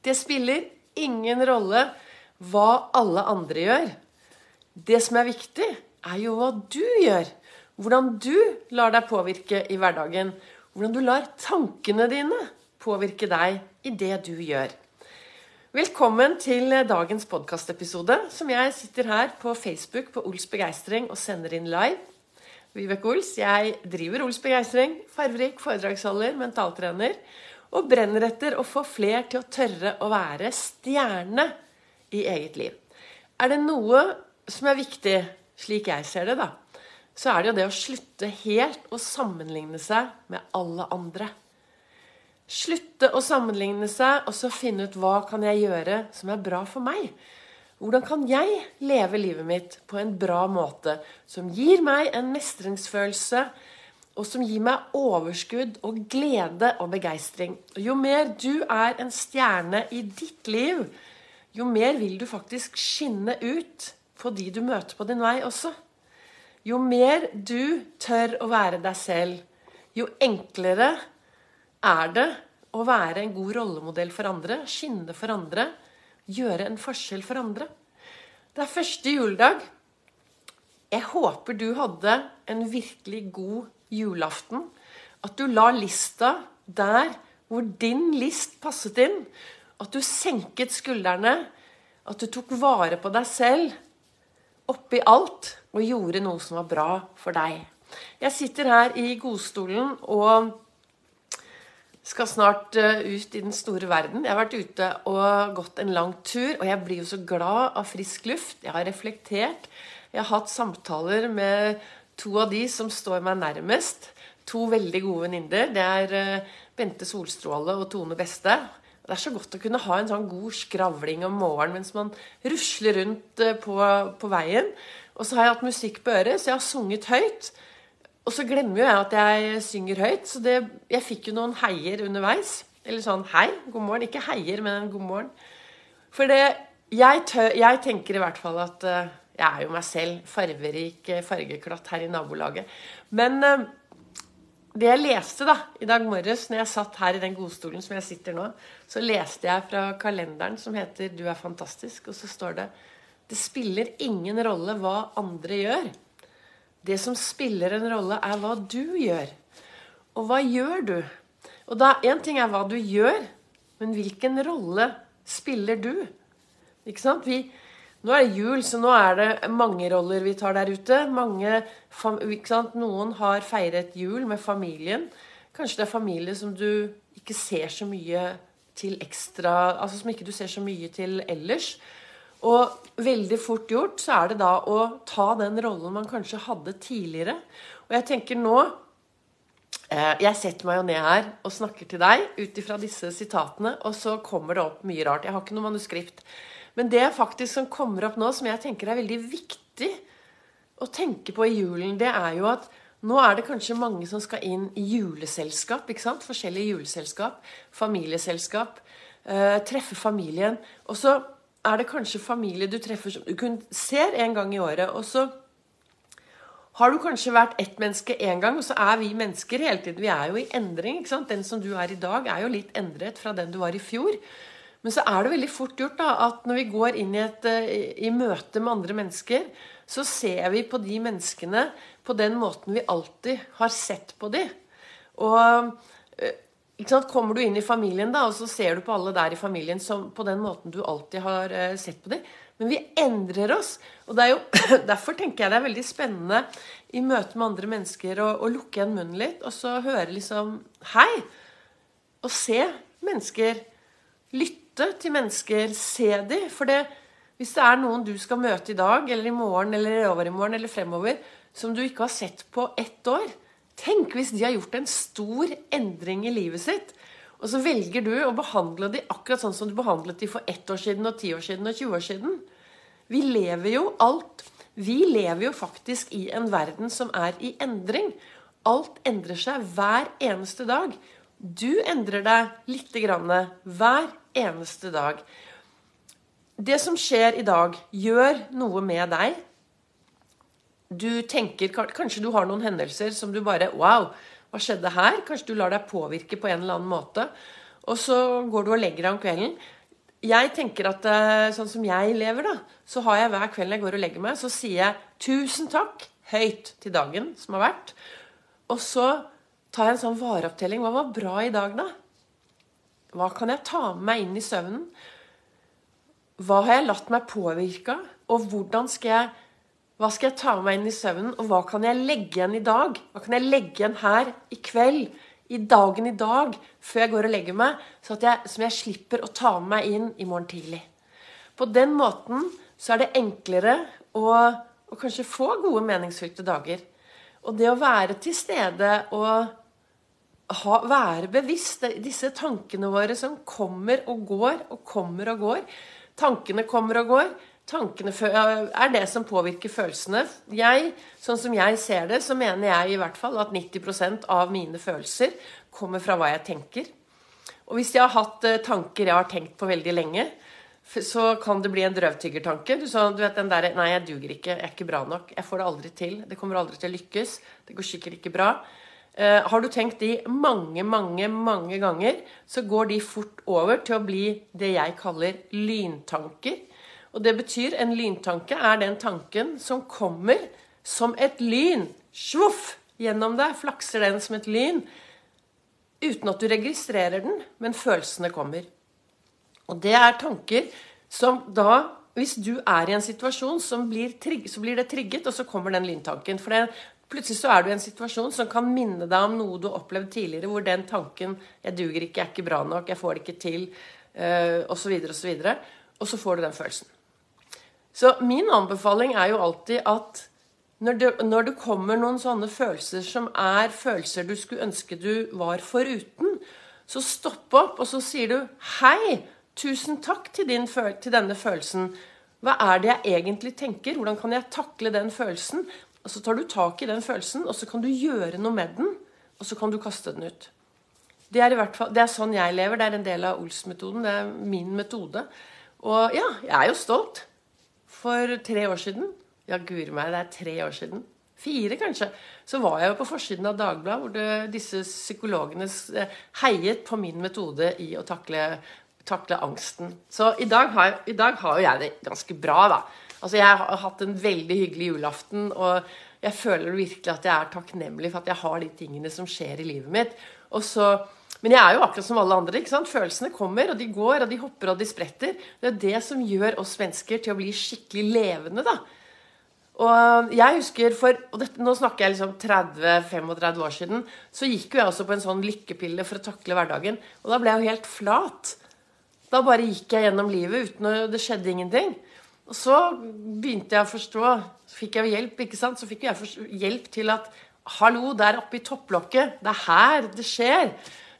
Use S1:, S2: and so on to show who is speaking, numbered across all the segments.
S1: Det spiller ingen rolle hva alle andre gjør. Det som er viktig, er jo hva du gjør. Hvordan du lar deg påvirke i hverdagen. Hvordan du lar tankene dine påvirke deg i det du gjør. Velkommen til dagens podkastepisode, som jeg sitter her på Facebook på Ols Begeistring og sender inn live. Vibeke Ols, jeg driver Ols Begeistring, farverik foredragsholder, mentaltrener, og brenner etter å få fler til å tørre å være stjerne i eget liv. Er det noe som er viktig, slik jeg ser det, da, så er det jo det å slutte helt å sammenligne seg med alle andre. Slutte å sammenligne seg, og så finne ut hva kan jeg gjøre som er bra for meg. Hvordan kan jeg leve livet mitt på en bra måte som gir meg en mestringsfølelse, og som gir meg overskudd og glede og begeistring. Jo mer du er en stjerne i ditt liv, jo mer vil du faktisk skinne ut på de du møter på din vei også. Jo mer du tør å være deg selv, jo enklere er det å være en god rollemodell for andre, skinne for andre, gjøre en forskjell for andre. Det er første juledag. Jeg håper du hadde en virkelig god julaften. At du la lista der hvor din list passet inn. At du senket skuldrene. At du tok vare på deg selv oppi alt og gjorde noe som var bra for deg. Jeg sitter her i godstolen og skal snart eh, ut i den store verden. Jeg har vært ute og gått en lang tur, og jeg blir jo så glad av frisk luft. Jeg har reflektert. Jeg har hatt samtaler med to av de som står meg nærmest. To veldig gode venninner. Det er eh, Bente Solstråle og Tone Beste. Det er så godt å kunne ha en sånn god skravling om morgenen mens man rusler rundt eh, på, på veien. Og så har jeg hatt musikk på øret, så jeg har sunget høyt. Og så glemmer jo jeg at jeg synger høyt, så det, jeg fikk jo noen heier underveis. Eller sånn hei, god morgen. Ikke heier, men en god morgen. For det jeg, tør, jeg tenker i hvert fall at uh, jeg er jo meg selv. Farverik eh, fargeklatt her i nabolaget. Men uh, det jeg leste da, i dag morges når jeg satt her i den godstolen som jeg sitter nå, så leste jeg fra kalenderen som heter 'Du er fantastisk', og så står det 'Det spiller ingen rolle hva andre gjør'. Det som spiller en rolle, er hva du gjør. Og hva gjør du? Og da, Én ting er hva du gjør, men hvilken rolle spiller du? Ikke sant? Vi, nå er det jul, så nå er det mange roller vi tar der ute. Mange, Noen har feiret jul med familien. Kanskje det er familie som du ikke ser så mye til ekstra Altså som ikke du ser så mye til ellers. Og veldig fort gjort så er det da å ta den rollen man kanskje hadde tidligere. Og jeg tenker nå eh, Jeg setter meg jo ned her og snakker til deg ut ifra disse sitatene, og så kommer det opp mye rart. Jeg har ikke noe manuskript. Men det faktisk som kommer opp nå, som jeg tenker er veldig viktig å tenke på i julen, det er jo at nå er det kanskje mange som skal inn i juleselskap. ikke sant? Forskjellige juleselskap. Familieselskap. Eh, treffe familien. Og så er det kanskje familie du treffer som du kun ser en gang i året. Og så har du kanskje vært ett menneske én gang, og så er vi mennesker hele tiden. Vi er jo i endring. ikke sant? Den som du er i dag, er jo litt endret fra den du var i fjor. Men så er det veldig fort gjort da, at når vi går inn i, et, eh, i møte med andre mennesker, så ser vi på de menneskene på den måten vi alltid har sett på de. Og eh, Kommer du inn i familien, da, og så ser du på alle der i familien som på den måten du alltid har uh, sett på dem. Men vi endrer oss. Og det er jo, Derfor tenker jeg det er veldig spennende i møte med andre mennesker å lukke igjen munnen litt og så høre liksom Hei! Og se mennesker. Lytte til mennesker. Se dem. For det, hvis det er noen du skal møte i dag eller i morgen eller i morgen eller fremover, som du ikke har sett på ett år, Tenk hvis de har gjort en stor endring i livet sitt, og så velger du å behandle de akkurat sånn som du behandlet de for ett år siden og ti år siden og 20 år siden. Vi lever jo alt Vi lever jo faktisk i en verden som er i endring. Alt endrer seg hver eneste dag. Du endrer deg lite grann hver eneste dag. Det som skjer i dag, gjør noe med deg du tenker Kanskje du har noen hendelser som du bare Wow, hva skjedde her? Kanskje du lar deg påvirke på en eller annen måte. Og så går du og legger deg om kvelden. jeg tenker at eh, sånn som jeg lever, da, så har jeg hver kveld jeg går og legger meg, så sier jeg 'tusen takk' høyt til dagen som har vært. Og så jeg en sånn vareopptelling. Hva var bra i dag, da? Hva kan jeg ta med meg inn i søvnen? Hva har jeg latt meg påvirke av? Og hvordan skal jeg hva skal jeg ta med meg inn i søvnen, og hva kan jeg legge igjen i dag? Hva kan jeg legge igjen her i kveld, i dagen i dag, før jeg går og legger meg, så jeg, som jeg slipper å ta med meg inn i morgen tidlig? På den måten så er det enklere å, å kanskje få gode, meningsfylte dager. Og det å være til stede og ha, være bevisst disse tankene våre som kommer og går og kommer og går. Tankene kommer og går tankene er det som påvirker følelsene. Jeg, sånn som jeg ser det, så mener jeg i hvert fall at 90% av mine følelser kommer fra hva jeg tenker. Og hvis jeg har hatt eh, tanker jeg har tenkt på veldig lenge, så kan det bli en drøvtyggertanke. Du, så, du vet den derre 'Nei, jeg duger ikke. Jeg er ikke bra nok. Jeg får det aldri til. Det kommer aldri til å lykkes. Det går sikkert ikke bra.' Uh, har du tenkt de mange, mange, mange ganger, så går de fort over til å bli det jeg kaller lyntanker. Og det betyr en lyntanke er den tanken som kommer som et lyn. Svoff! Gjennom deg flakser den som et lyn. Uten at du registrerer den, men følelsene kommer. Og det er tanker som da Hvis du er i en situasjon, så blir, trigg, så blir det trigget, og så kommer den lyntanken. For det, plutselig så er du i en situasjon som kan minne deg om noe du har opplevd tidligere, hvor den tanken 'Jeg duger ikke, jeg er ikke bra nok, jeg får det ikke til', osv., osv. Og så får du den følelsen. Så min anbefaling er jo alltid at når det, når det, kommer noen sånne følelser som er følelser du skulle ønske du var foruten, så stopp opp, og så sier du 'Hei, tusen takk til, din, til denne følelsen'. Hva er det jeg egentlig tenker? Hvordan kan jeg takle den følelsen? Og Så tar du tak i den følelsen, og så kan du gjøre noe med den. Og så kan du kaste den ut. Det er, i hvert fall, det er sånn jeg lever. Det er en del av Ols-metoden. Det er min metode. Og ja, jeg er jo stolt for tre år siden Ja, guri meg, det er tre år siden. Fire, kanskje. Så var jeg jo på forsiden av Dagbladet, hvor det, disse psykologene eh, heiet på min metode i å takle, takle angsten. Så i dag, har, i dag jeg det ganske bra, da. Altså, jeg har hatt en veldig hyggelig julaften. og jeg føler virkelig at jeg er takknemlig for at jeg har de tingene som skjer i livet mitt. Så men jeg er jo akkurat som alle andre. ikke sant? Følelsene kommer, og de går, og de hopper og de spretter. Det er det som gjør oss mennesker til å bli skikkelig levende. da. Og jeg husker for, og dette, Nå snakker jeg liksom 30-35 år siden. Så gikk jo jeg også på en sånn lykkepille for å takle hverdagen. Og da ble jeg jo helt flat. Da bare gikk jeg gjennom livet uten at det skjedde ingenting. Og så begynte jeg å forstå. Så fikk jeg hjelp, ikke sant? Så fikk jeg hjelp til at Hallo, der oppe i topplokket. Det er her det skjer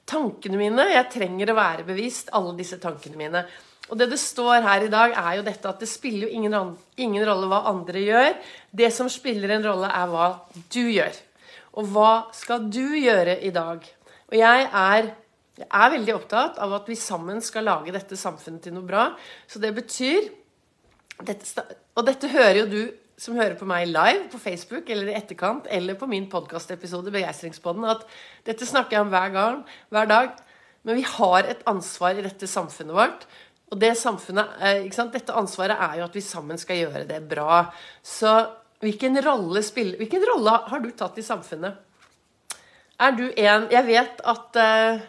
S1: tankene mine. Jeg trenger å være bevisst alle disse tankene mine. Og det det står her i dag, er jo dette at det spiller jo ingen, ingen rolle hva andre gjør. Det som spiller en rolle, er hva du gjør. Og hva skal du gjøre i dag? Og jeg er, jeg er veldig opptatt av at vi sammen skal lage dette samfunnet til noe bra. Så det betyr dette, Og dette hører jo du som hører på meg live på Facebook eller i etterkant, eller på min podkastepisode Begeistringspodden, at dette snakker jeg om hver gang, hver dag. Men vi har et ansvar i dette samfunnet vårt. Og det samfunnet, dette ansvaret er jo at vi sammen skal gjøre det bra. Så hvilken rolle, spiller, hvilken rolle har du tatt i samfunnet? Er du en Jeg vet at uh,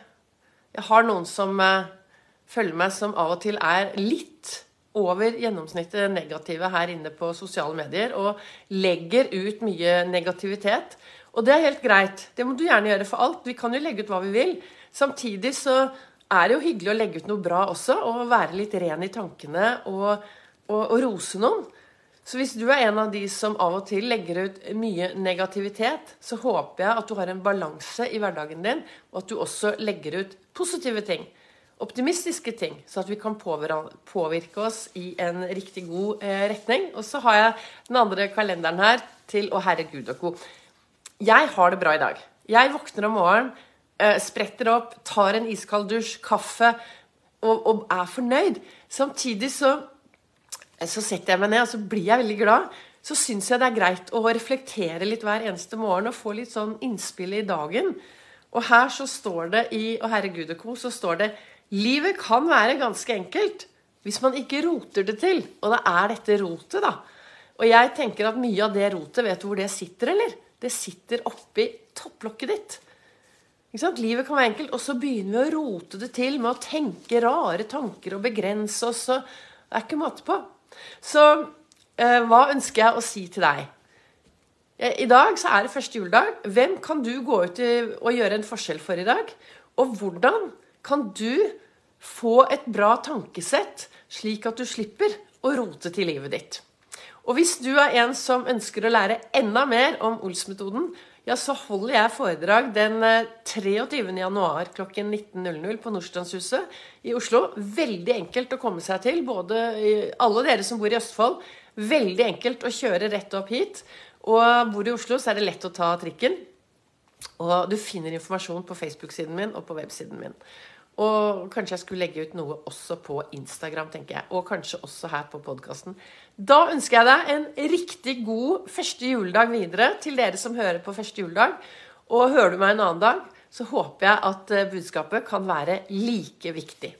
S1: jeg har noen som uh, følger meg, som av og til er litt over gjennomsnittet negative her inne på sosiale medier og legger ut mye negativitet. Og det er helt greit. Det må du gjerne gjøre for alt. Vi kan jo legge ut hva vi vil. Samtidig så er det jo hyggelig å legge ut noe bra også, og være litt ren i tankene og, og, og rose noen. Så hvis du er en av de som av og til legger ut mye negativitet, så håper jeg at du har en balanse i hverdagen din, og at du også legger ut positive ting optimistiske ting, så at vi kan påvirke oss i en riktig god eh, retning. Og så har jeg den andre kalenderen her til Å herregud og co. Jeg har det bra i dag. Jeg våkner om morgenen, eh, spretter opp, tar en iskald dusj, kaffe og, og er fornøyd. Samtidig så, så setter jeg meg ned og så blir jeg veldig glad. Så syns jeg det er greit å reflektere litt hver eneste morgen og få litt sånn innspill i dagen. Og her så står det i Å herregud og co. så står det Livet kan være ganske enkelt, hvis man ikke roter det til. Og det er dette rotet, da. Og jeg tenker at mye av det rotet, vet du hvor det sitter, eller? Det sitter oppi topplokket ditt. Livet kan være enkelt, og så begynner vi å rote det til med å tenke rare tanker og begrense oss. Og det er ikke måte på. Så eh, hva ønsker jeg å si til deg? Eh, I dag så er det første juledag. Hvem kan du gå ut og gjøre en forskjell for i dag? Og hvordan kan du få et bra tankesett, slik at du slipper å rote til livet ditt? Og hvis du er en som ønsker å lære enda mer om Ols-metoden, ja, så holder jeg foredrag den 23. Eh, januar klokken 19.00 på Nordstrandshuset i Oslo. Veldig enkelt å komme seg til, både alle dere som bor i Østfold. Veldig enkelt å kjøre rett opp hit. Og bor i Oslo, så er det lett å ta trikken. Og du finner informasjon på Facebook-siden min og på websiden min. Og kanskje jeg skulle legge ut noe også på Instagram, tenker jeg. Og kanskje også her på podkasten. Da ønsker jeg deg en riktig god første juledag videre til dere som hører på første juledag. Og hører du meg en annen dag, så håper jeg at eh, budskapet kan være like viktig.